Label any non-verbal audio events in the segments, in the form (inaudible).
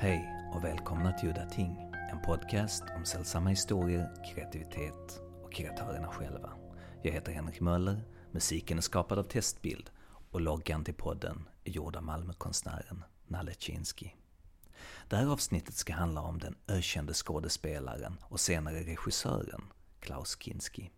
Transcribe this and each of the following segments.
Hej och välkomna till Udda Ting, en podcast om sällsamma historier, kreativitet och kreatörerna själva. Jag heter Henrik Möller, musiken är skapad av Testbild och loggan till podden är gjord av Malmökonstnären Nalle Chinsky. Det här avsnittet ska handla om den ökände skådespelaren och senare regissören Klaus Kinski.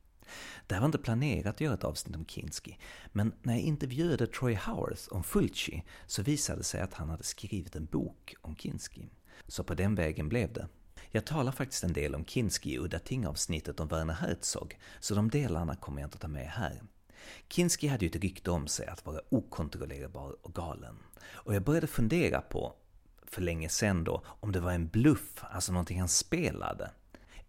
Det här var inte planerat att göra ett avsnitt om Kinski, men när jag intervjuade Troy Howarth om Fulci så visade det sig att han hade skrivit en bok om Kinski. Så på den vägen blev det. Jag talar faktiskt en del om Kinski i Udda Ting-avsnittet om Werner Herzog, så de delarna kommer jag inte att ta med här. Kinski hade ju ett rykte om sig att vara okontrollerbar och galen. Och jag började fundera på, för länge sedan då, om det var en bluff, alltså någonting han spelade.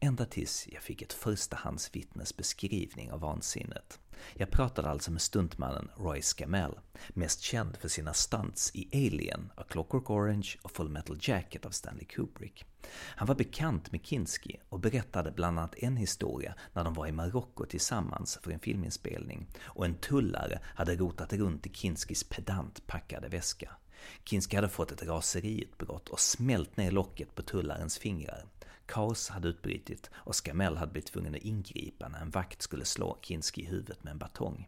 Ända tills jag fick ett förstahandsvittnes beskrivning av vansinnet. Jag pratade alltså med stuntmannen Roy Scamell, mest känd för sina stunts i Alien, A Clockwork Orange och Full Metal Jacket av Stanley Kubrick. Han var bekant med Kinski och berättade bland annat en historia när de var i Marocko tillsammans för en filminspelning och en tullare hade rotat runt i Kinskis pedant packade väska. Kinski hade fått ett raseriutbrott och smält ner locket på tullarens fingrar. Kaos hade utbrutit och Skamell hade blivit tvungen att ingripa när en vakt skulle slå Kinski i huvudet med en batong.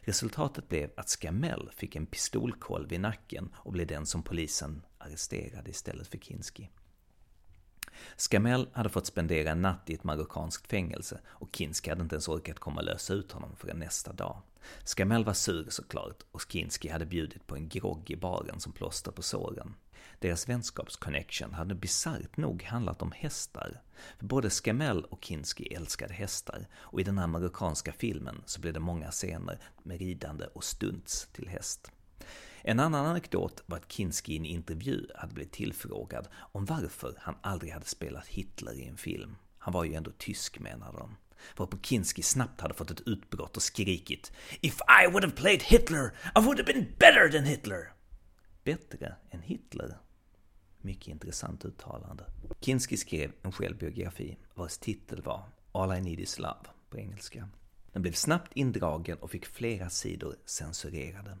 Resultatet blev att Skamell fick en pistolkolv i nacken och blev den som polisen arresterade istället för Kinski. Skamell hade fått spendera en natt i ett marockanskt fängelse och Kinski hade inte ens orkat komma och lösa ut honom förrän nästa dag. Skamell var sur såklart och Kinski hade bjudit på en grogg i baren som plåster på såren. Deras vänskapsconnection hade bisarrt nog handlat om hästar. För både Skamell och Kinski älskade hästar, och i den här amerikanska filmen så blev det många scener med ridande och stunts till häst. En annan anekdot var att Kinski i en intervju hade blivit tillfrågad om varför han aldrig hade spelat Hitler i en film. Han var ju ändå tysk menade de. Varpå Kinski snabbt hade fått ett utbrott och skrikit “If I would have played Hitler, I would have been better than Hitler!” Bättre än Hitler? Mycket intressant uttalande. Kinski skrev en självbiografi vars titel var All I Need Is Love på engelska. Den blev snabbt indragen och fick flera sidor censurerade.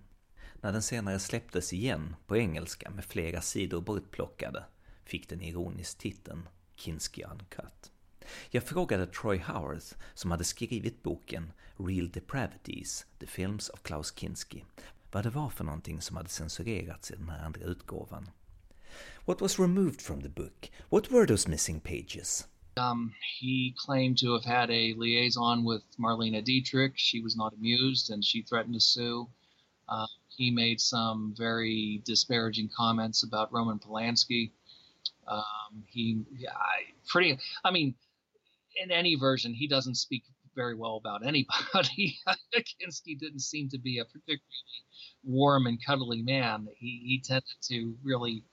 När den senare släpptes igen på engelska med flera sidor bortplockade fick den ironiskt titeln Kinski Uncut. Jag frågade Troy Howarth, som hade skrivit boken Real Depravities, The Films of Klaus Kinski, vad det var för någonting som hade censurerats i den här andra utgåvan. What was removed from the book? What were those missing pages? Um, he claimed to have had a liaison with Marlene Dietrich. She was not amused and she threatened to sue. Uh, he made some very disparaging comments about Roman Polanski. Um, he, I, pretty, I mean, in any version, he doesn't speak very well about anybody. (laughs) Kinski didn't seem to be a particularly warm and cuddly man. He, he tended to really,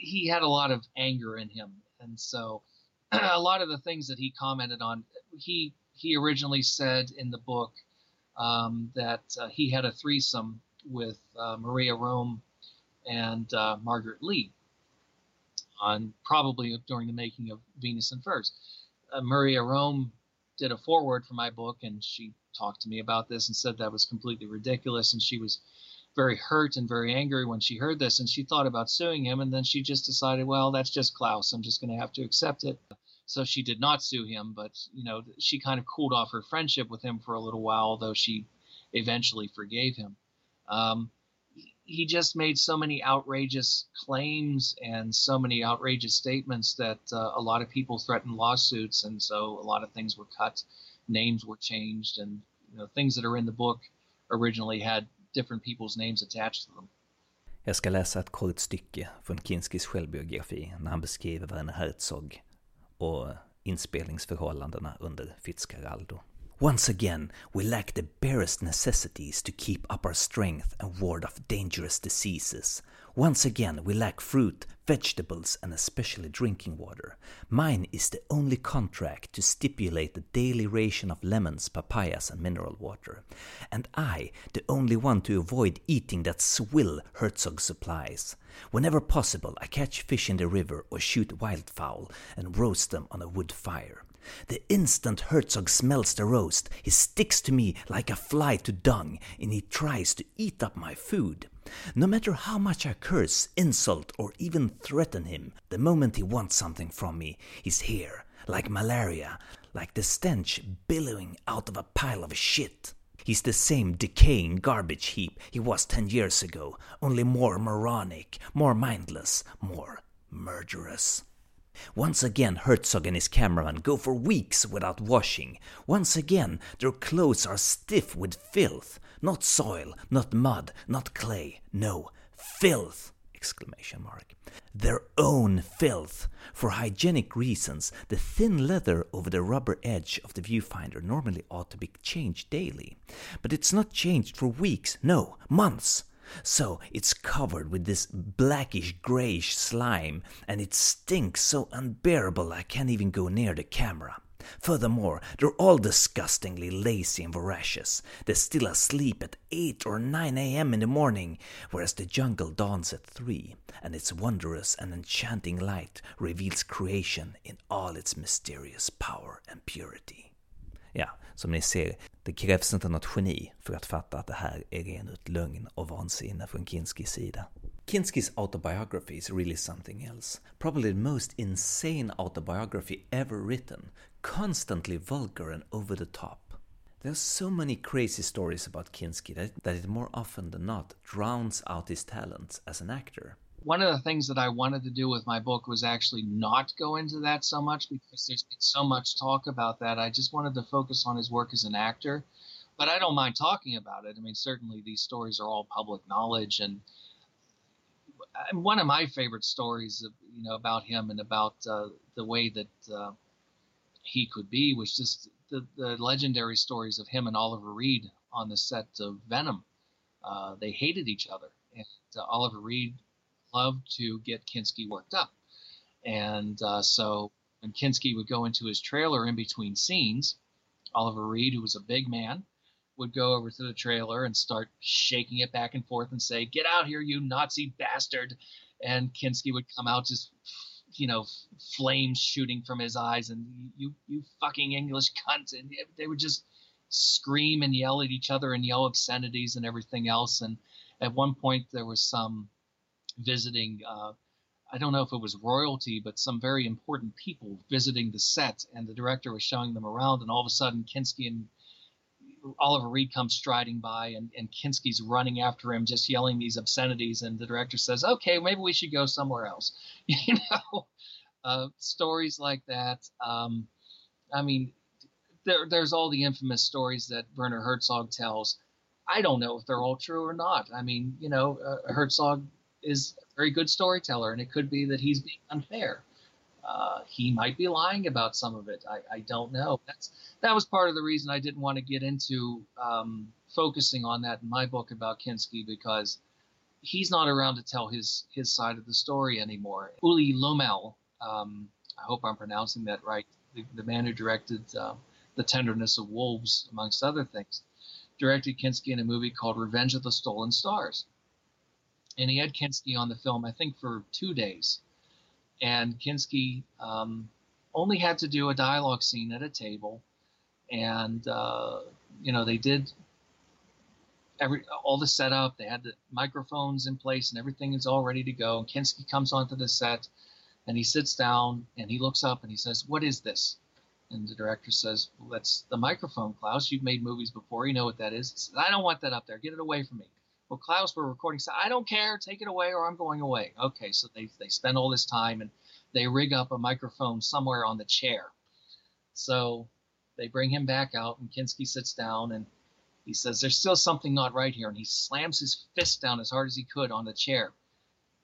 he had a lot of anger in him. And so (clears throat) a lot of the things that he commented on, he, he originally said in the book um, that uh, he had a threesome with uh, Maria Rohm and uh, Margaret Lee on probably during the making of Venus in Furs. Uh, Maria Rohm did a foreword for my book and she talked to me about this and said that was completely ridiculous and she was very hurt and very angry when she heard this and she thought about suing him and then she just decided well that's just klaus. I'm just going to have to accept it. So she did not sue him but you know she kind of cooled off her friendship with him for a little while although she eventually forgave him. Um, he just made so many outrageous claims and so many outrageous statements that uh, a lot of people threatened lawsuits, and so a lot of things were cut, names were changed, and you know, things that are in the book originally had different people's names attached to them. Jag ska läsa ett kort stycke från Kinskis självbiografi när han beskriver Werner Herzog och inspelningsförhållandena under Fitzcarraldo. Once again, we lack the barest necessities to keep up our strength and ward off dangerous diseases. Once again, we lack fruit, vegetables, and especially drinking water. Mine is the only contract to stipulate the daily ration of lemons, papayas, and mineral water. And I, the only one to avoid eating that swill Herzog supplies. Whenever possible, I catch fish in the river or shoot wildfowl and roast them on a wood fire. The instant Herzog smells the roast, he sticks to me like a fly to dung, and he tries to eat up my food. No matter how much I curse, insult, or even threaten him, the moment he wants something from me, he's here, like malaria, like the stench billowing out of a pile of shit. He's the same decaying garbage heap he was ten years ago, only more moronic, more mindless, more murderous. Once again, Herzog and his cameraman go for weeks without washing. Once again, their clothes are stiff with filth. Not soil, not mud, not clay. No, filth! Exclamation mark. Their own filth. For hygienic reasons, the thin leather over the rubber edge of the viewfinder normally ought to be changed daily. But it's not changed for weeks, no, months. So it's covered with this blackish grayish slime, and it stinks so unbearable I can't even go near the camera. Furthermore, they're all disgustingly lazy and voracious. They're still asleep at 8 or 9 a.m. in the morning, whereas the jungle dawns at 3, and its wondrous and enchanting light reveals creation in all its mysterious power and purity. Ja, som ni ser, det krävs inte något geni för att fatta att det här är ren ut lögn och vansinne från Kinskis sida. Kinski's autobiography is really something else. Probably the most insane autobiography ever written, constantly vulgar and over the top. There are so many crazy stories about Kinski that, that it more often than not drowns out his talents as an actor one of the things that I wanted to do with my book was actually not go into that so much because there's been so much talk about that. I just wanted to focus on his work as an actor. But I don't mind talking about it. I mean, certainly these stories are all public knowledge, and one of my favorite stories, you know, about him and about uh, the way that uh, he could be was just the, the, legendary stories of him and Oliver Reed on the set of Venom. Uh, they hated each other, and uh, Oliver Reed loved to get Kinski worked up. And uh, so when Kinski would go into his trailer in between scenes, Oliver Reed, who was a big man, would go over to the trailer and start shaking it back and forth and say, Get out here, you Nazi bastard. And Kinski would come out just, you know, flames shooting from his eyes and you, you fucking English cunt. And they would just scream and yell at each other and yell obscenities and everything else. And at one point, there was some visiting. Uh, I don't know if it was royalty, but some very important people visiting the set, and the director was showing them around, and all of a sudden, Kinski and Oliver Reed comes striding by, and, and Kinski's running after him, just yelling these obscenities, and the director says, "Okay, maybe we should go somewhere else." (laughs) You know, uh, stories like that. Um, I mean, there, there's all the infamous stories that Werner Herzog tells. I don't know if they're all true or not. I mean, you know, uh, Herzog is a very good storyteller, and it could be that he's being unfair. Uh, he might be lying about some of it. I, I, don't know. That's that was part of the reason I didn't want to get into um, focusing on that in my book about Kinski because he's not around to tell his his side of the story anymore. Uli Lommel, um, I hope I'm pronouncing that right, the, the man who directed uh, The Tenderness of Wolves, amongst other things, directed Kinski in a movie called Revenge of the Stolen Stars and he had Kinski on the film, I think, for two days. And Kinski um, only had to do a dialogue scene at a table, and uh, you know they did every all the setup. They had the microphones in place, and everything is all ready to go. And Kinski comes onto the set, and he sits down, and he looks up, and he says, "What is this?" And the director says, well, "That's the microphone, Klaus. You've made movies before. You know what that is." He says, "I don't want that up there. Get it away from me." Well, Klaus, we're recording. So I don't care. Take it away or I'm going away. Okay. So they, they spend all this time and they rig up a microphone somewhere on the chair. So they bring him back out and Kinski sits down and he says, there's still something not right here. And he slams his fist down as hard as he could on the chair,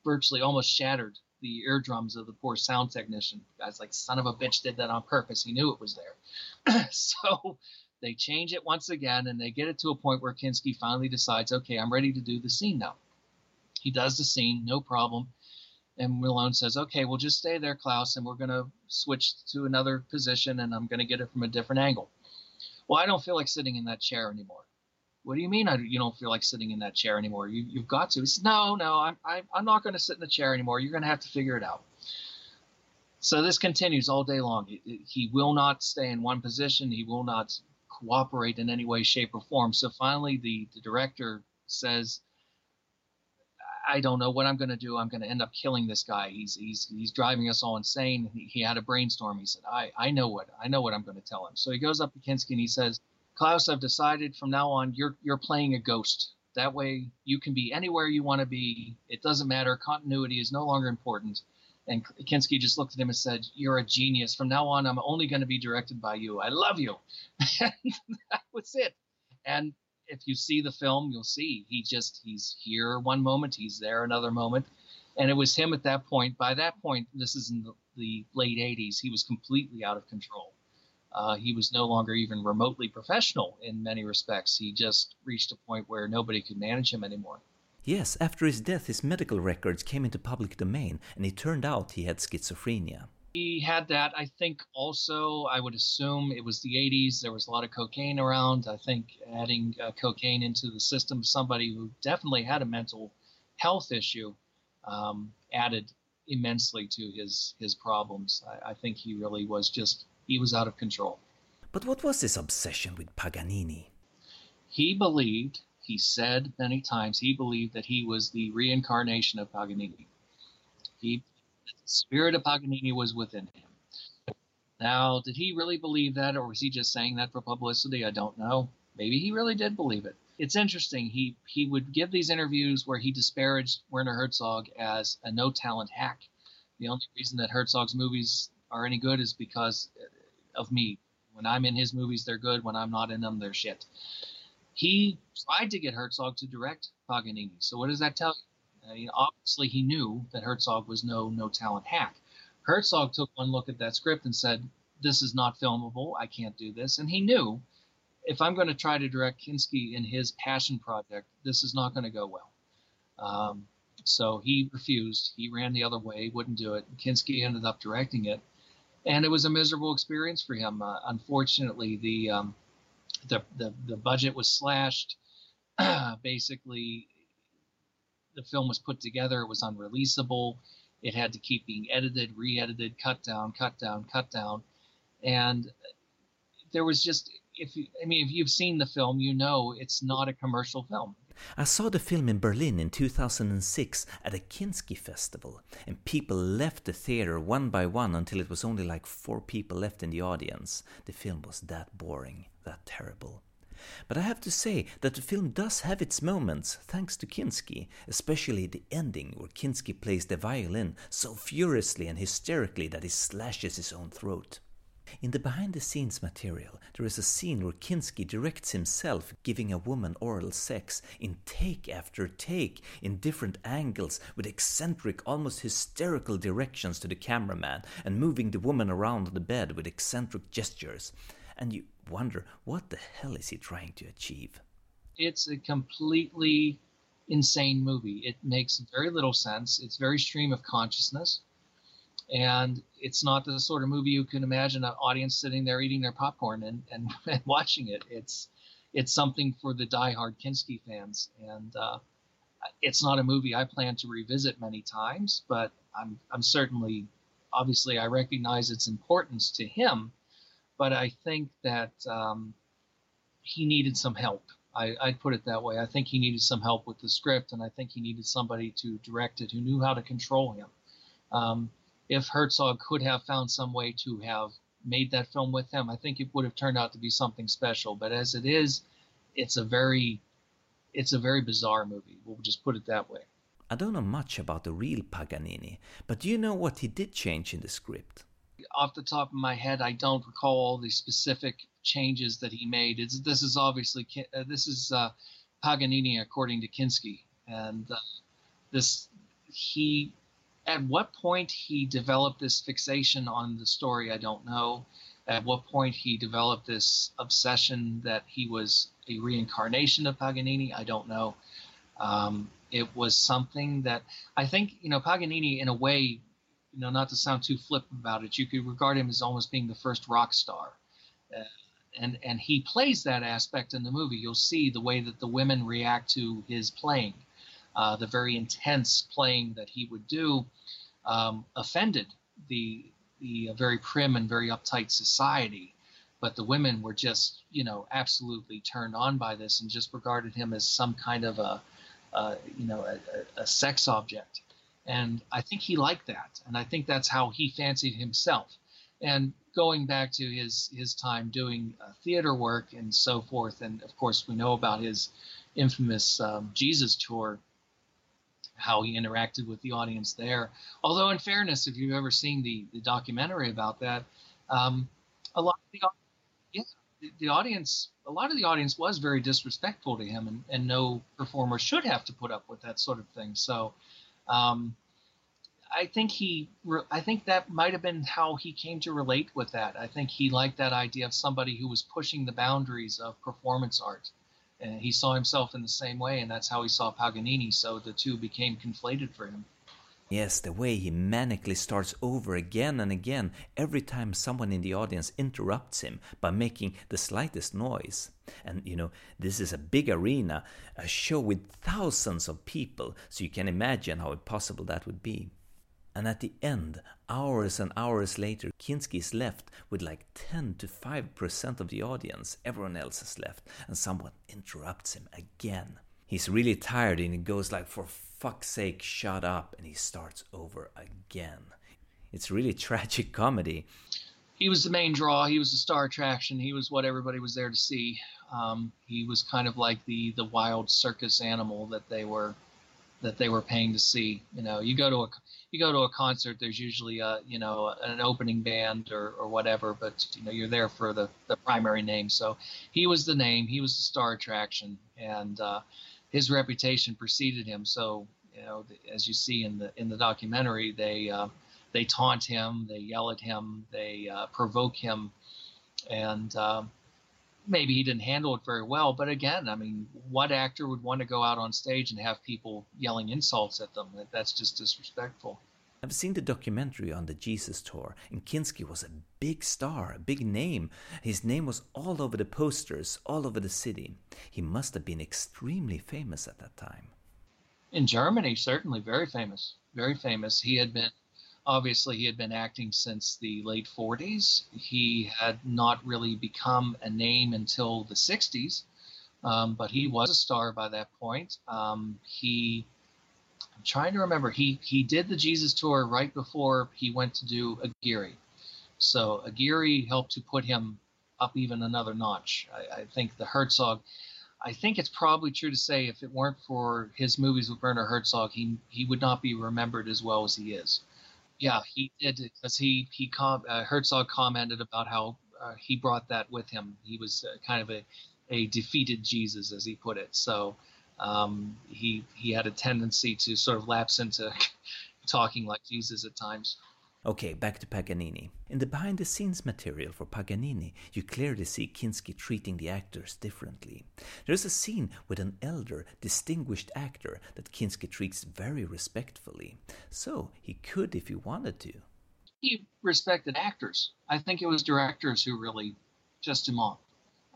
virtually almost shattered the eardrums of the poor sound technician. The guy's like, son of a bitch did that on purpose. He knew it was there. (clears throat) so they change it once again, and they get it to a point where Kinski finally decides, okay, I'm ready to do the scene now. He does the scene, no problem. And Malone says, okay, we'll just stay there, Klaus, and we're going to switch to another position, and I'm going to get it from a different angle. Well, I don't feel like sitting in that chair anymore. What do you mean I, you don't feel like sitting in that chair anymore? You, you've got to. He says, no, no, I'm, I, I'm not going to sit in the chair anymore. You're going to have to figure it out. So this continues all day long. He, he will not stay in one position. He will not cooperate in any way, shape, or form. So finally, the, the director says, I don't know what I'm going to do. I'm going to end up killing this guy. He's he's he's driving us all insane. He, he had a brainstorm. He said, I I know what I know what I'm going to tell him. So he goes up to Kinski and he says, Klaus, I've decided from now on you're you're playing a ghost. That way you can be anywhere you want to be. It doesn't matter. Continuity is no longer important. And Kinski just looked at him and said, You're a genius. From now on, I'm only going to be directed by you. I love you. (laughs) and that was it. And if you see the film, you'll see he just, he's here one moment, he's there another moment. And it was him at that point. By that point, this is in the, the late 80s, he was completely out of control. Uh, he was no longer even remotely professional in many respects. He just reached a point where nobody could manage him anymore. Yes, after his death, his medical records came into public domain, and it turned out he had schizophrenia. He had that. I think also, I would assume it was the 80s. There was a lot of cocaine around. I think adding uh, cocaine into the system, of somebody who definitely had a mental health issue, um, added immensely to his his problems. I, I think he really was just he was out of control. But what was this obsession with Paganini? He believed he said many times he believed that he was the reincarnation of Paganini. He, the spirit of Paganini was within him. Now, did he really believe that, or was he just saying that for publicity? I don't know. Maybe he really did believe it. It's interesting. He he would give these interviews where he disparaged Werner Herzog as a no talent hack. The only reason that Herzog's movies are any good is because of me. When I'm in his movies, they're good. When I'm not in them, they're shit he tried to get Herzog to direct Paganini. So what does that tell you? I mean, obviously he knew that Herzog was no no talent hack. Herzog took one look at that script and said, "This is not filmable. I can't do this." And he knew if I'm going to try to direct Kinski in his passion project, this is not going to go well. Um, so he refused. He ran the other way, wouldn't do it. Kinski ended up directing it, and it was a miserable experience for him. Uh, unfortunately, the um, the, the, the budget was slashed. (clears throat) Basically, the film was put together. It was unreleasable. It had to keep being edited, re-edited, cut down, cut down, cut down, and there was just if you, I mean if you've seen the film, you know it's not a commercial film. I saw the film in Berlin in 2006 at a Kinski festival, and people left the theater one by one until it was only like four people left in the audience. The film was that boring that terrible. But I have to say that the film does have its moments thanks to Kinski, especially the ending where Kinski plays the violin so furiously and hysterically that he slashes his own throat. In the behind the scenes material, there is a scene where Kinski directs himself giving a woman oral sex in take after take in different angles with eccentric, almost hysterical directions to the cameraman and moving the woman around the bed with eccentric gestures. And you wonder what the hell is he trying to achieve? It's a completely insane movie. It makes very little sense. It's very stream of consciousness. And it's not the sort of movie you can imagine an audience sitting there eating their popcorn and, and, (laughs) and watching it. It's it's something for the die-hard Kinski fans. And uh, it's not a movie I plan to revisit many times, but I'm, I'm certainly, obviously, I recognize its importance to him but I think that um, he needed some help. I, I'd put it that way. I think he needed some help with the script, and I think he needed somebody to direct it who knew how to control him. Um, if Herzog could have found some way to have made that film with him, I think it would have turned out to be something special. But as it is, it's a very, it's a very bizarre movie. We'll just put it that way. I don't know much about the real Paganini, but do you know what he did change in the script? Off the top of my head, I don't recall the specific changes that he made. It's, this is obviously uh, this is uh, Paganini according to Kinski, and uh, this he at what point he developed this fixation on the story, I don't know. At what point he developed this obsession that he was a reincarnation of Paganini, I don't know. Um, it was something that I think you know Paganini, in a way, you know, not to sound too flippant about it, you could regard him as almost being the first rock star. Uh, and and he plays that aspect in the movie. You'll see the way that the women react to his playing, uh, the very intense playing that he would do, um, offended the the very prim and very uptight society. But the women were just, you know, absolutely turned on by this and just regarded him as some kind of a uh, you know, a, a, sex object. And I think he liked that, and I think that's how he fancied himself. And going back to his his time doing uh, theater work and so forth, and of course we know about his infamous um, Jesus tour, how he interacted with the audience there. Although, in fairness, if you've ever seen the the documentary about that, um, a lot of the yeah, the, the, audience, a lot of the audience was very disrespectful to him, and, and no performer should have to put up with that sort of thing. So. Um, I think he, I think that might have been how he came to relate with that. I think he liked that idea of somebody who was pushing the boundaries of performance art. And he saw himself in the same way, and that's how he saw Paganini. So the two became conflated for him. Yes, the way he manically starts over again and again every time someone in the audience interrupts him by making the slightest noise. And you know, this is a big arena, a show with thousands of people, so you can imagine how impossible that would be. And at the end, hours and hours later, Kinski is left with like 10 to 5% of the audience. Everyone else has left, and someone interrupts him again. He's really tired and he goes like, for fuck's sake, shut up, and he starts over again. It's really (laughs) tragic comedy. He was the main draw. He was the star attraction. He was what everybody was there to see. Um, he was kind of like the the wild circus animal that they were that they were paying to see. You know, you go to a you go to a concert, there's usually a you know an opening band or, or whatever, but you know you're there for the, the primary name. So he was the name, he was the star attraction, and uh, his reputation preceded him. So you know, as you see in the in the documentary, they uh, they taunt him, they yell at him, they uh, provoke him, and um, maybe he didn't handle it very well. But again, I mean, what actor would want to go out on stage and have people yelling insults at them? That's just disrespectful. I've seen the documentary on the Jesus tour, and Kinski was a big star, a big name. His name was all over the posters, all over the city. He must have been extremely famous at that time. In Germany, certainly very famous, very famous. He had been Obviously, he had been acting since the late 40s. He had not really become a name until the 60s, um, but he was a star by that point. Um, he, I'm trying to remember, he, he did the Jesus tour right before he went to do Aguirre. So Aguirre helped to put him up even another notch. I, I think the Herzog. I think it's probably true to say if it weren't for his movies with Werner Herzog, he he would not be remembered as well as he is. Yeah, he did because he he com- uh, Herzog commented about how uh, he brought that with him. He was uh, kind of a a defeated Jesus, as he put it. So um, he he had a tendency to sort of lapse into (laughs) talking like Jesus at times. Okay, back to Paganini. In the behind the scenes material for Paganini, you clearly see Kinski treating the actors differently. There's a scene with an elder, distinguished actor that Kinski treats very respectfully. So he could if he wanted to. He respected actors. I think it was directors who really just him off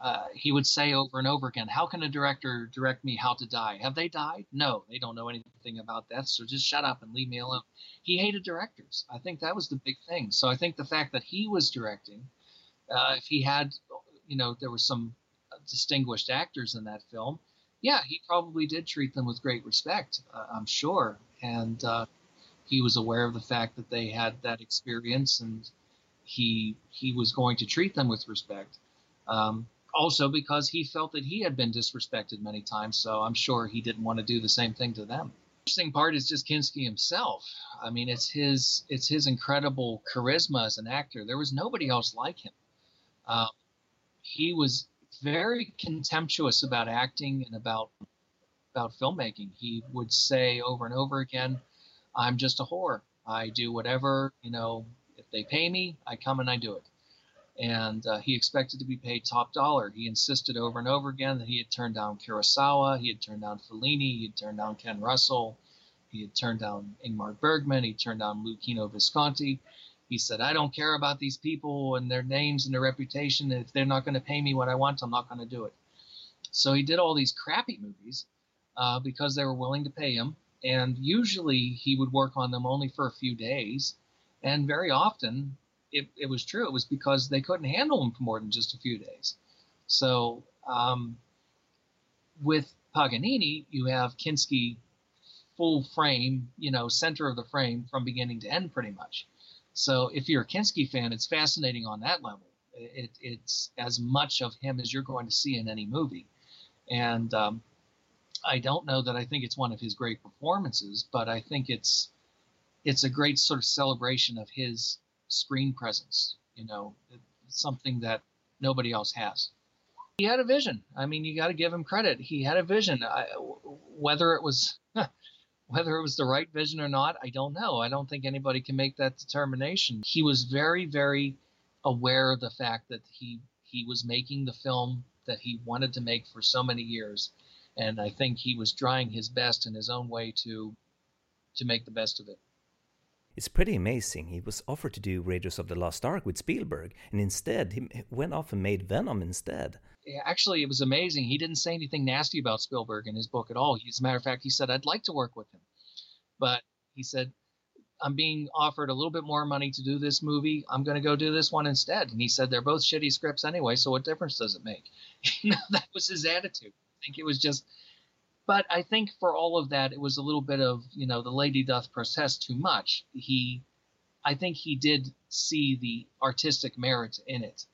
uh, he would say over and over again, How can a director direct me how to die? Have they died? No, they don't know anything about that. So just shut up and leave me alone. He hated directors. I think that was the big thing. So I think the fact that he was directing, uh, if he had, you know, there were some distinguished actors in that film, yeah, he probably did treat them with great respect, uh, I'm sure. And uh, he was aware of the fact that they had that experience and he he was going to treat them with respect. Um, also because he felt that he had been disrespected many times. So I'm sure he didn't want to do the same thing to them. Interesting part is just Kinski himself. I mean, it's his it's his incredible charisma as an actor. There was nobody else like him. Uh, he was very contemptuous about acting and about about filmmaking. He would say over and over again, "I'm just a whore. I do whatever you know. If they pay me, I come and I do it." And uh, he expected to be paid top dollar. He insisted over and over again that he had turned down Kurosawa, he had turned down Fellini, he had turned down Ken Russell, he had turned down Ingmar Bergman, he turned down Luchino Visconti. He said, I don't care about these people and their names and their reputation. If they're not going to pay me what I want, I'm not going to do it. So he did all these crappy movies uh, because they were willing to pay him. And usually he would work on them only for a few days. And very often it, it was true. It was because they couldn't handle him for more than just a few days. So um, With Paganini, you have Kinski full frame, you know, center of the frame from beginning to end, pretty much. So if you're a Kinski fan, it's fascinating on that level. It, it's as much of him as you're going to see in any movie. And um, I don't know that I think it's one of his great performances, but I think it's it's a great sort of celebration of his screen presence. You know, something that nobody else has. He had a vision. I mean, you got to give him credit. He had a vision. I, whether it was whether it was the right vision or not, I don't know. I don't think anybody can make that determination. He was very, very aware of the fact that he he was making the film that he wanted to make for so many years, and I think he was trying his best in his own way to to make the best of it. It's pretty amazing. He was offered to do Raiders of the Lost Ark with Spielberg, and instead he went off and made Venom instead. Actually, it was amazing. He didn't say anything nasty about Spielberg in his book at all. As a matter of fact, he said, I'd like to work with him. But he said, I'm being offered a little bit more money to do this movie. I'm going to go do this one instead. And he said, they're both shitty scripts anyway, so what difference does it make? (laughs) that was his attitude. I think it was just but I think for all of that, it was a little bit of you know the lady doth protest too much. He, I think he did see the artistic merit in it,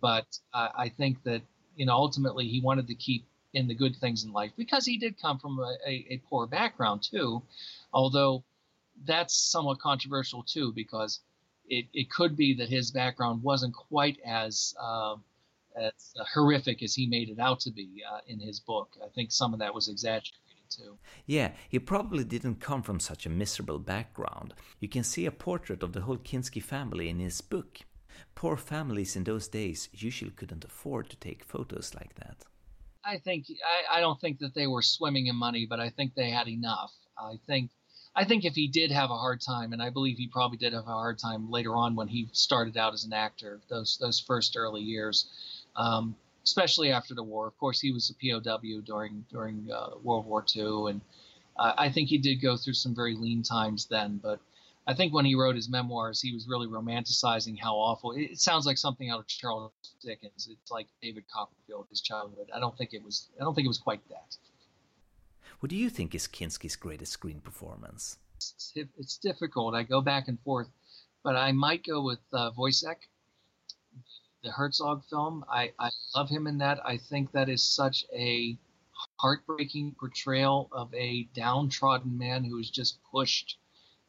but uh, I think that you know ultimately he wanted to keep in the good things in life because he did come from a, a, a poor background too, although that's somewhat controversial too because it, it could be that his background wasn't quite as uh, as horrific as he made it out to be uh, in his book. I think some of that was exaggerated too. Yeah, he probably didn't come from such a miserable background. You can see a portrait of the whole Kinski family in his book. Poor families in those days usually couldn't afford to take photos like that. I think I, I don't think that they were swimming in money, but I think they had enough. I think I think if he did have a hard time, and I believe he probably did have a hard time later on when he started out as an actor, those those first early years, um, especially after the war. Of course, he was a POW during during uh, World War II, and uh, I think he did go through some very lean times then. But I think when he wrote his memoirs, he was really romanticizing how awful. It, it sounds like something out of Charles Dickens. It's like David Copperfield, his childhood. I don't think it was. I don't think it was quite that. What do you think is Kinski's greatest screen performance? It's, it's difficult. I go back and forth, but I might go with uh, Woyzeck the Herzog film. I, I love him in that. I think that is such a heartbreaking portrayal of a downtrodden man who is just pushed,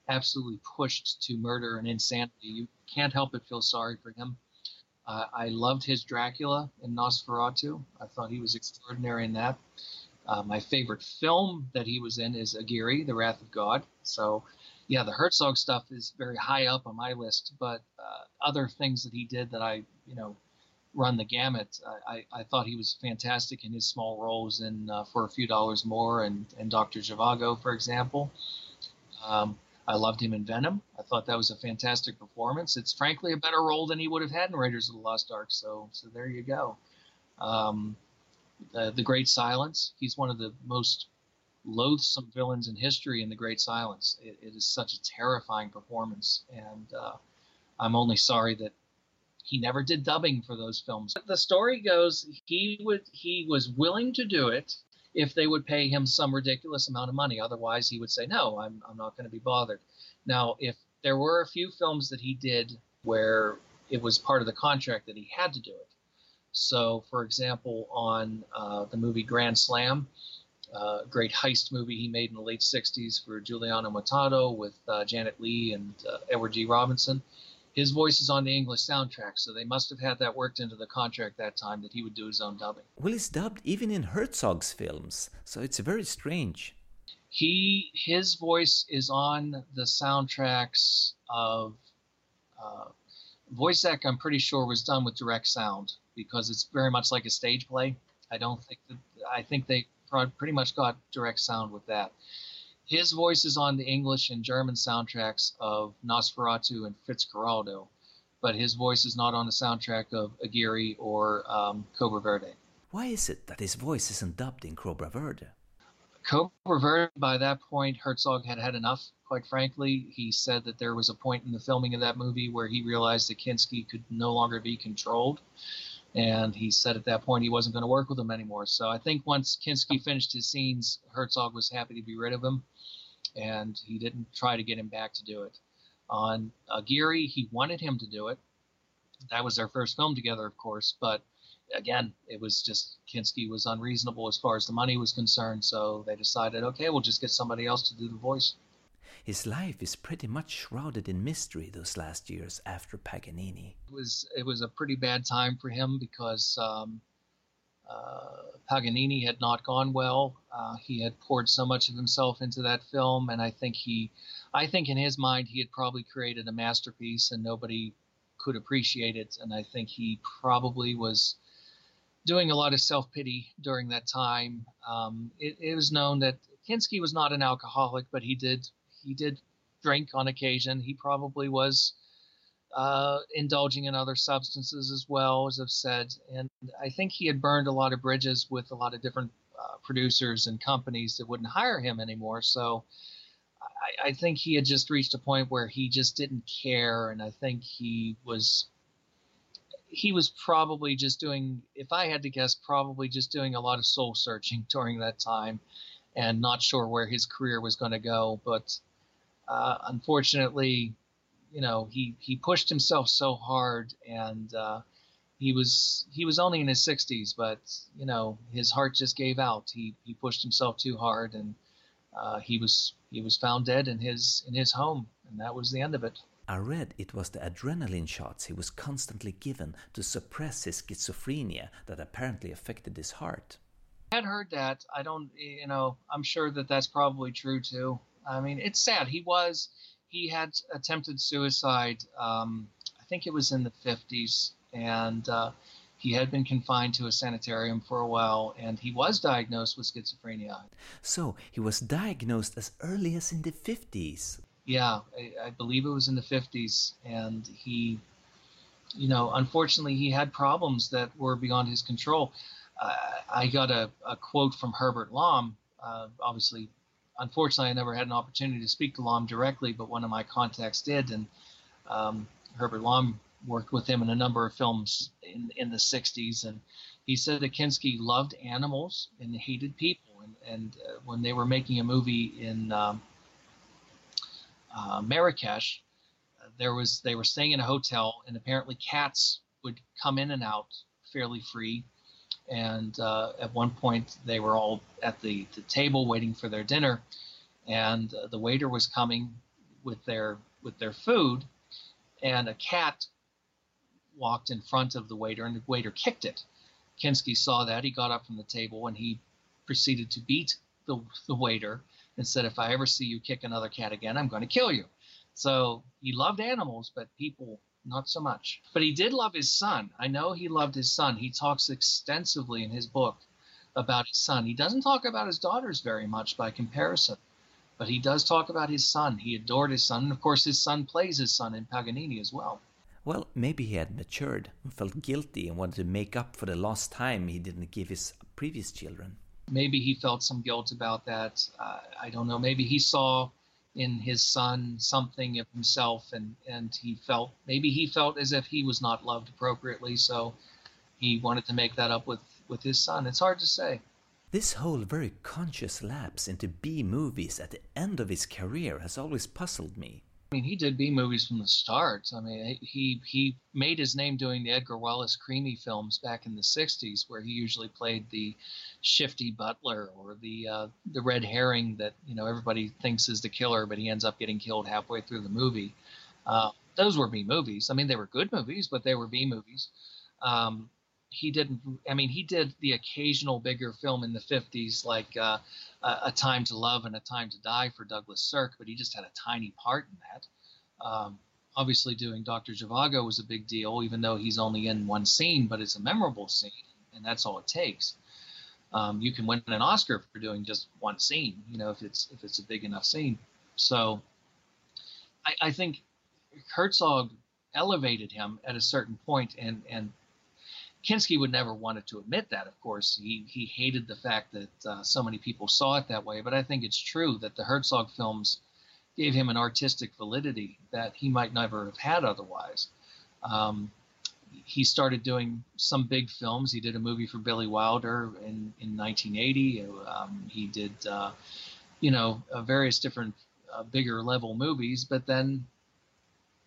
absolutely pushed to murder and insanity. You can't help but feel sorry for him. Uh, I loved his Dracula in Nosferatu. I thought he was extraordinary in that. Uh, my favorite film that he was in is Aguirre, The Wrath of God. So yeah, the Herzog stuff is very high up on my list, but uh, other things that he did that I, you know, run the gamut. I, I thought he was fantastic in his small roles in uh, For a Few Dollars More and, and Dr. Zhivago, for example. Um, I loved him in Venom. I thought that was a fantastic performance. It's frankly a better role than he would have had in Raiders of the Lost Ark. So, so there you go. Um, the, the Great Silence. He's one of the most loathsome villains in history in The Great Silence. it, it is such a terrifying performance, and uh, I'm only sorry that he never did dubbing for those films. The story goes he would he was willing to do it if they would pay him some ridiculous amount of money. Otherwise, he would say, "No, I'm I'm not going to be bothered." Now, if there were a few films that he did where it was part of the contract that he had to do it. So, for example, on uh, the movie Grand Slam, uh, great heist movie he made in the late 60s for Giuliano Montaldo with uh, Janet Leigh and uh, Edward G. Robinson. His voice is on the English soundtrack, so they must have had that worked into the contract that time that he would do his own dubbing. Well, he's dubbed even in Herzog's films, so it's very strange. He his voice is on the soundtracks of uh, act. I'm pretty sure was done with direct sound because it's very much like a stage play. I don't think that I think they pretty much got direct sound with that. His voice is on the English and German soundtracks of Nosferatu and Fitzcarraldo, but his voice is not on the soundtrack of Aguirre or um, Cobra Verde. Why is it that his voice isn't dubbed in Cobra Verde? Cobra Verde, by that point, Herzog had had enough, quite frankly. He said that there was a point in the filming of that movie where he realized that Kinski could no longer be controlled and he said at that point he wasn't going to work with him anymore. So I think once Kinski finished his scenes, Herzog was happy to be rid of him, and he didn't try to get him back to do it. On Aguirre, he wanted him to do it. That was their first film together, of course, but again, it was just Kinski was unreasonable as far as the money was concerned, so they decided, okay, we'll just get somebody else to do the voice. His life is pretty much shrouded in mystery those last years after Paganini. It was it was a pretty bad time for him because um, uh, Paganini had not gone well. Uh, he had poured so much of himself into that film, and I think he, I think in his mind he had probably created a masterpiece, and nobody could appreciate it. And I think he probably was doing a lot of self pity during that time. Um, it, it was known that Kinski was not an alcoholic, but he did he did drink on occasion. He probably was uh, indulging in other substances as well, as I've said. And I think he had burned a lot of bridges with a lot of different uh, producers and companies that wouldn't hire him anymore. So I, I, think he had just reached a point where he just didn't care. And I think he was. He was probably just doing, if I had to guess, probably just doing a lot of soul searching (laughs) during that time and not sure where his career was going to go. But uh, unfortunately, you know, he he pushed himself so hard, and uh, he was he was only in his 60s, but you know, his heart just gave out. He he pushed himself too hard, and uh, he was he was found dead in his in his home, and that was the end of it. I read it was the adrenaline shots he was constantly given to suppress his schizophrenia that apparently affected his heart. I had heard that. I don't, you know, I'm sure that that's probably true too. I mean, it's sad. He was he had attempted suicide. Um, I think it was in the 50s, and uh, he had been confined to a sanitarium for a while, and he was diagnosed with schizophrenia. So he was diagnosed as early as in the 50s. Yeah, I, I believe it was in the 50s, and he, you know, unfortunately, he had problems that were beyond his control. Uh, I got a, a, quote from Herbert Lom, uh, obviously unfortunately, I never had an opportunity to speak to Lom directly, but one of my contacts did, and um, Herbert Lom worked with him in a number of films in, in the 60s, and he said that Kinski loved animals and hated people, and, and uh, when they were making a movie in um, uh, Marrakesh, uh, there was they were staying in a hotel, and apparently cats would come in and out fairly free and uh, at one point they were all at the, the table waiting for their dinner and uh, the waiter was coming with their with their food and a cat walked in front of the waiter and the waiter kicked it. Kinski saw that he got up from the table and he proceeded to beat the, the waiter and said if i ever see you kick another cat again i'm going to kill you. So he loved animals but people not so much. But he did love his son. I know he loved his son. He talks extensively in his book about his son. He doesn't talk about his daughters very much by comparison, but he does talk about his son. He adored his son. And of course, his son plays his son in Paganini as well. Well, maybe he had matured and felt guilty and wanted to make up for the lost time he didn't give his previous children. Maybe he felt some guilt about that. Uh, I don't know. Maybe he saw in his son something of himself and and he felt maybe he felt as if he was not loved appropriately so he wanted to make that up with with his son it's hard to say this whole very conscious lapse into B movies at the end of his career has always puzzled me. I mean, he did B movies from the start. I mean, he he made his name doing the Edgar Wallace Krimi films back in the '60s, where he usually played the shifty butler or the uh, the red herring that you know everybody thinks is the killer, but he ends up getting killed halfway through the movie. Uh, those were B movies. I mean, they were good movies, but they were B movies. Um, he didn't. I mean, he did the occasional bigger film in the '50s, like uh, a Time to Love and A Time to Die for Douglas Sirk, but he just had a tiny part in that. Um, obviously, doing Dr. Zhivago was a big deal, even though he's only in one scene, but it's a memorable scene, and that's all it takes. Um, you can win an Oscar for doing just one scene, you know, if it's if it's a big enough scene. So, I, I think Herzog elevated him at a certain point and and Kinski would never wanted to admit that, of course. He, he hated the fact that uh, so many people saw it that way, but I think it's true that the Herzog films gave him an artistic validity that he might never have had otherwise. Um, he started doing some big films. He did a movie for Billy Wilder in, in 1980. Um, he did, uh, you know, uh, various different uh, bigger level movies. But then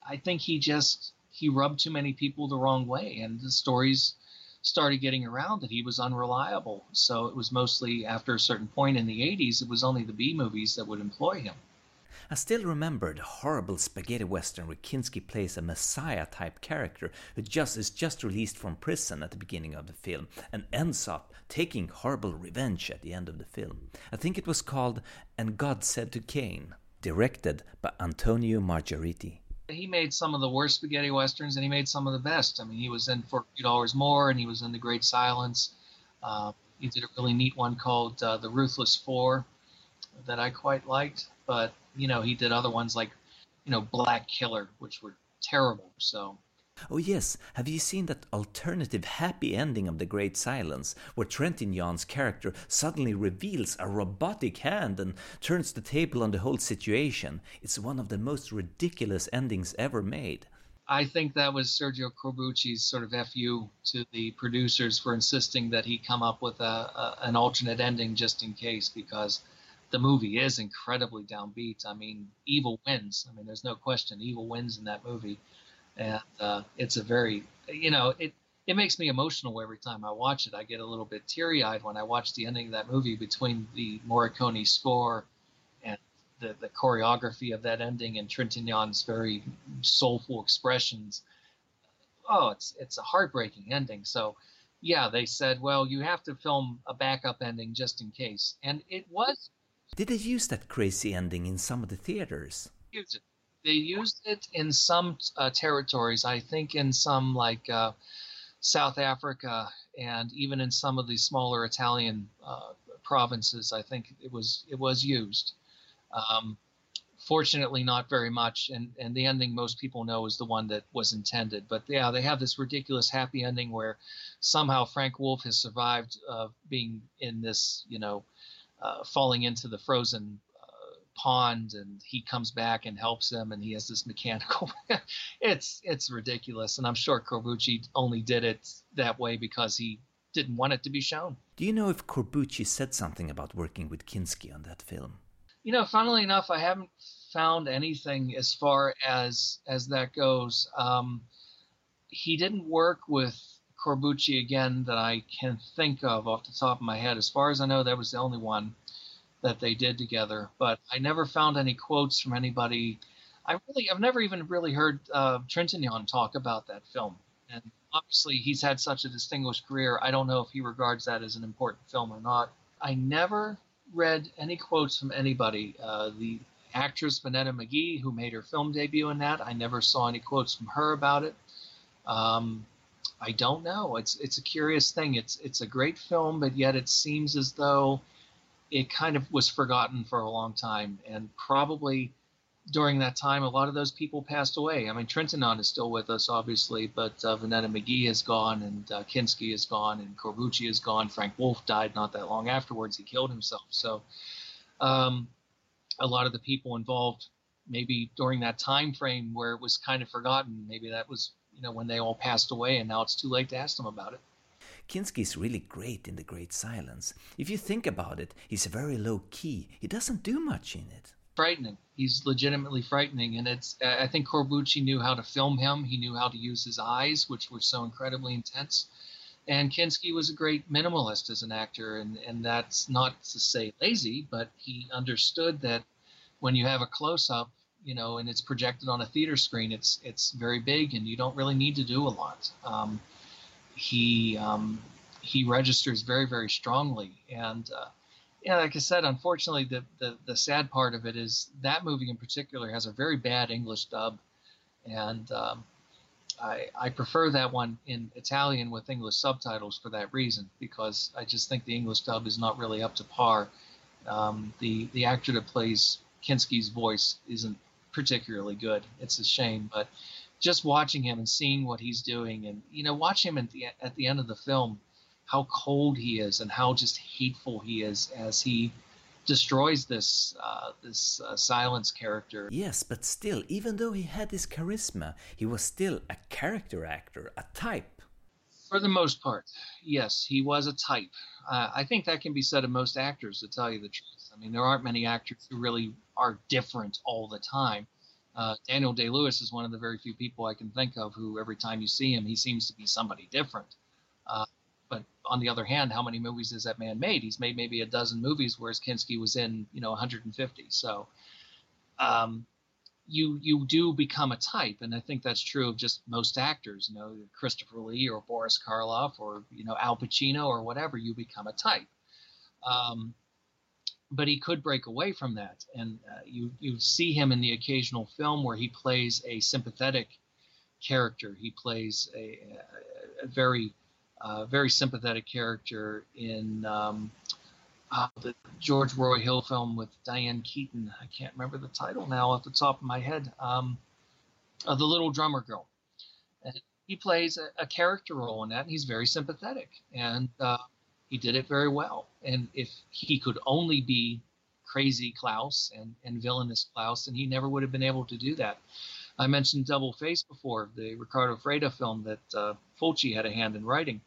I think he just he rubbed too many people the wrong way, and the stories started getting around that he was unreliable. So it was mostly after a certain point in the 80s, it was only the B movies that would employ him. I still remember the horrible spaghetti western where Kinski plays a messiah type character who just is just released from prison at the beginning of the film and ends up taking horrible revenge at the end of the film. I think it was called And God Said to Cain, directed by Antonio Margheriti. He made some of the worst spaghetti westerns and he made some of the best. I mean, he was in For a Few Dollars More and he was in The Great Silence. Uh, he did a really neat one called uh, The Ruthless Four that I quite liked. But you know, he did other ones like, you know, Black Killer, which were terrible. So. Oh yes, have you seen that alternative happy ending of The Great Silence, where Trintignant's character suddenly reveals a robotic hand and turns the table on the whole situation? It's one of the most ridiculous endings ever made. I think that was Sergio Corbucci's sort of fu to the producers for insisting that he come up with a, a an alternate ending just in case, because the movie is incredibly downbeat. I mean, evil wins. I mean, there's no question, evil wins in that movie, and uh, it's a very, you know, it it makes me emotional every time I watch it. I get a little bit teary eyed when I watch the ending of that movie between the Morricone score and the, the choreography of that ending and Trintignant's very soulful expressions. Oh, it's it's a heartbreaking ending. So, yeah, they said, well, you have to film a backup ending just in case, and it was did they use that crazy ending in some of the theaters? They used it in some uh, territories. I think in some like uh, South Africa and even in some of the smaller Italian uh, provinces. I think it was it was used. Um, fortunately, not very much. And and the ending most people know is the one that was intended. But yeah, they have this ridiculous happy ending where somehow Frank Wolff has survived uh, being in this you know uh, falling into the frozen pond and he comes back and helps him and he has this mechanical (laughs) it's it's ridiculous. And i'm sure corbucci only did it that way because he didn't want it to be shown. Do you know if corbucci said something about working with kinski on that film? You know funnily enough i haven't found anything as far as as that goes. Um, he didn't work with Corbucci again that I can think of off the top of my head. As far as I know, that was the only one that they did together. But I never found any quotes from anybody. I really, I've never even really heard uh, Trintignant talk about that film. And obviously, he's had such a distinguished career. I don't know if he regards that as an important film or not. I never read any quotes from anybody. Uh, the actress Vonetta McGee, who made her film debut in that, I never saw any quotes from her about it. Um, I don't know. It's it's a curious thing. It's it's a great film, but yet it seems as though it kind of was forgotten for a long time, and probably during that time, a lot of those people passed away. I mean, Trintignant is still with us, obviously, but uh, Vonetta McGee is gone, and uh, Kinski is gone, and Corbucci is gone. Frank Wolff died not that long afterwards. He killed himself. So, um, a lot of the people involved, maybe during that time frame where it was kind of forgotten, maybe that was you know, when they all passed away, and now it's too late to ask them about it. Kinski is really great in The Great Silence. If you think about it, he's very low key. He doesn't do much in it. Frightening. He's legitimately frightening, and it's. I think Corbucci knew how to film him. He knew how to use his eyes, which were so incredibly intense. And Kinski was a great minimalist as an actor, and, and that's not to say lazy, but he understood that when you have a close up, you know, and it's projected on a theater screen, it's it's very big, and you don't really need to do a lot. Um, he um, he registers very very strongly, and uh, yeah, like I said, unfortunately, the, the the sad part of it is that movie in particular has a very bad English dub, and um, I I prefer that one in Italian with English subtitles for that reason because I just think the English dub is not really up to par. Um, the the actor that plays Kinski's voice isn't particularly good. It's a shame, but just watching him and seeing what he's doing, and you know, watch him at the at the end of the film, how cold he is and how just hateful he is as he destroys this uh, this uh, silence character. Yes, but still, even though he had this charisma, he was still a character actor, a type. For the most part, yes, he was a type. Uh, I think that can be said of most actors, to tell you the truth. I mean, there aren't many actors who really are different all the time. Uh, Daniel Day Lewis is one of the very few people I can think of who, every time you see him, he seems to be somebody different. Uh, but on the other hand, how many movies has that man made? He's made maybe a dozen movies, whereas Kinski was in, you know, 150. So, um, you you do become a type, and I think that's true of just most actors. You know, Christopher Lee or Boris Karloff or you know Al Pacino or whatever. You become a type. Um, but he could break away from that, and uh, you you see him in the occasional film where he plays a sympathetic character. He plays a, a, very uh, very sympathetic character in um, uh, the George Roy Hill film with Diane Keaton. I can't remember the title now off the top of my head. Um, uh, the Little Drummer Girl. And he plays a, a, character role in that, and he's very sympathetic, and uh, he did it very well. And if he could only be crazy Klaus and, and villainous Klaus, then he never would have been able to do that. I mentioned Double Face before, the Riccardo Freda film that uh, Fulci had a hand in writing.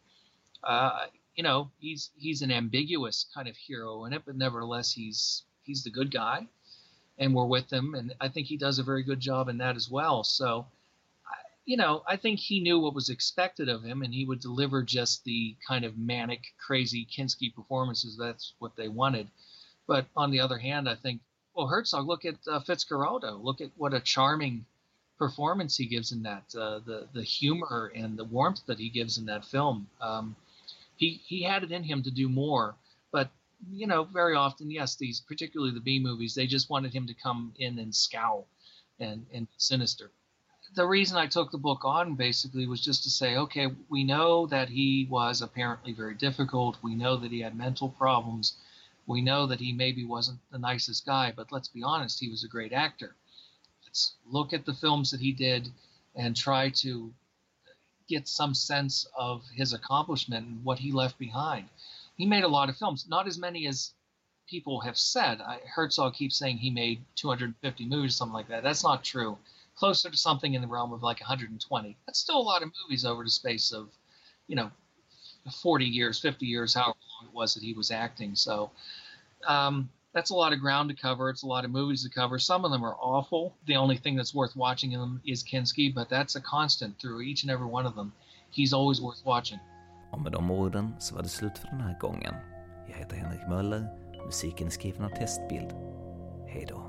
Uh, you know, he's he's an ambiguous kind of hero in it, but nevertheless, he's he's the good guy, and we're with him, and I think he does a very good job in that as well. So, you know, I think he knew what was expected of him, and he would deliver just the kind of manic, crazy Kinski performances. That's what they wanted. But on the other hand, I think, well, Herzog, look at uh. Look at what a charming performance he gives in that. Uh, the the humor and the warmth that he gives in that film. Um, he he had it in him to do more, but you know, very often, yes, these particularly the B movies, they just wanted him to come in and scowl and and sinister. The reason I took the book on basically was just to say, okay, we know that he was apparently very difficult. We know that he had mental problems. We know that he maybe wasn't the nicest guy, but let's be honest, he was a great actor. Let's look at the films that he did and try to get some sense of his accomplishment and what he left behind. He made a lot of films, not as many as people have said. I, Herzog keeps saying he made 250 movies, something like that. That's not true. Closer to something in the realm of like 120. That's still a lot of movies over the space of, you know, 40 years, 50 years, however long it was that he was acting. So, um, that's a lot of ground to cover. It's a lot of movies to cover. Some of them are awful. The only thing that's worth watching in them is Kinski, but that's a constant through each and every one of them. He's always worth watching. Och med de orden så var det slut för den här gången. Jag heter Henrik Möller. Musiken är skriven av Testbild. Hej då.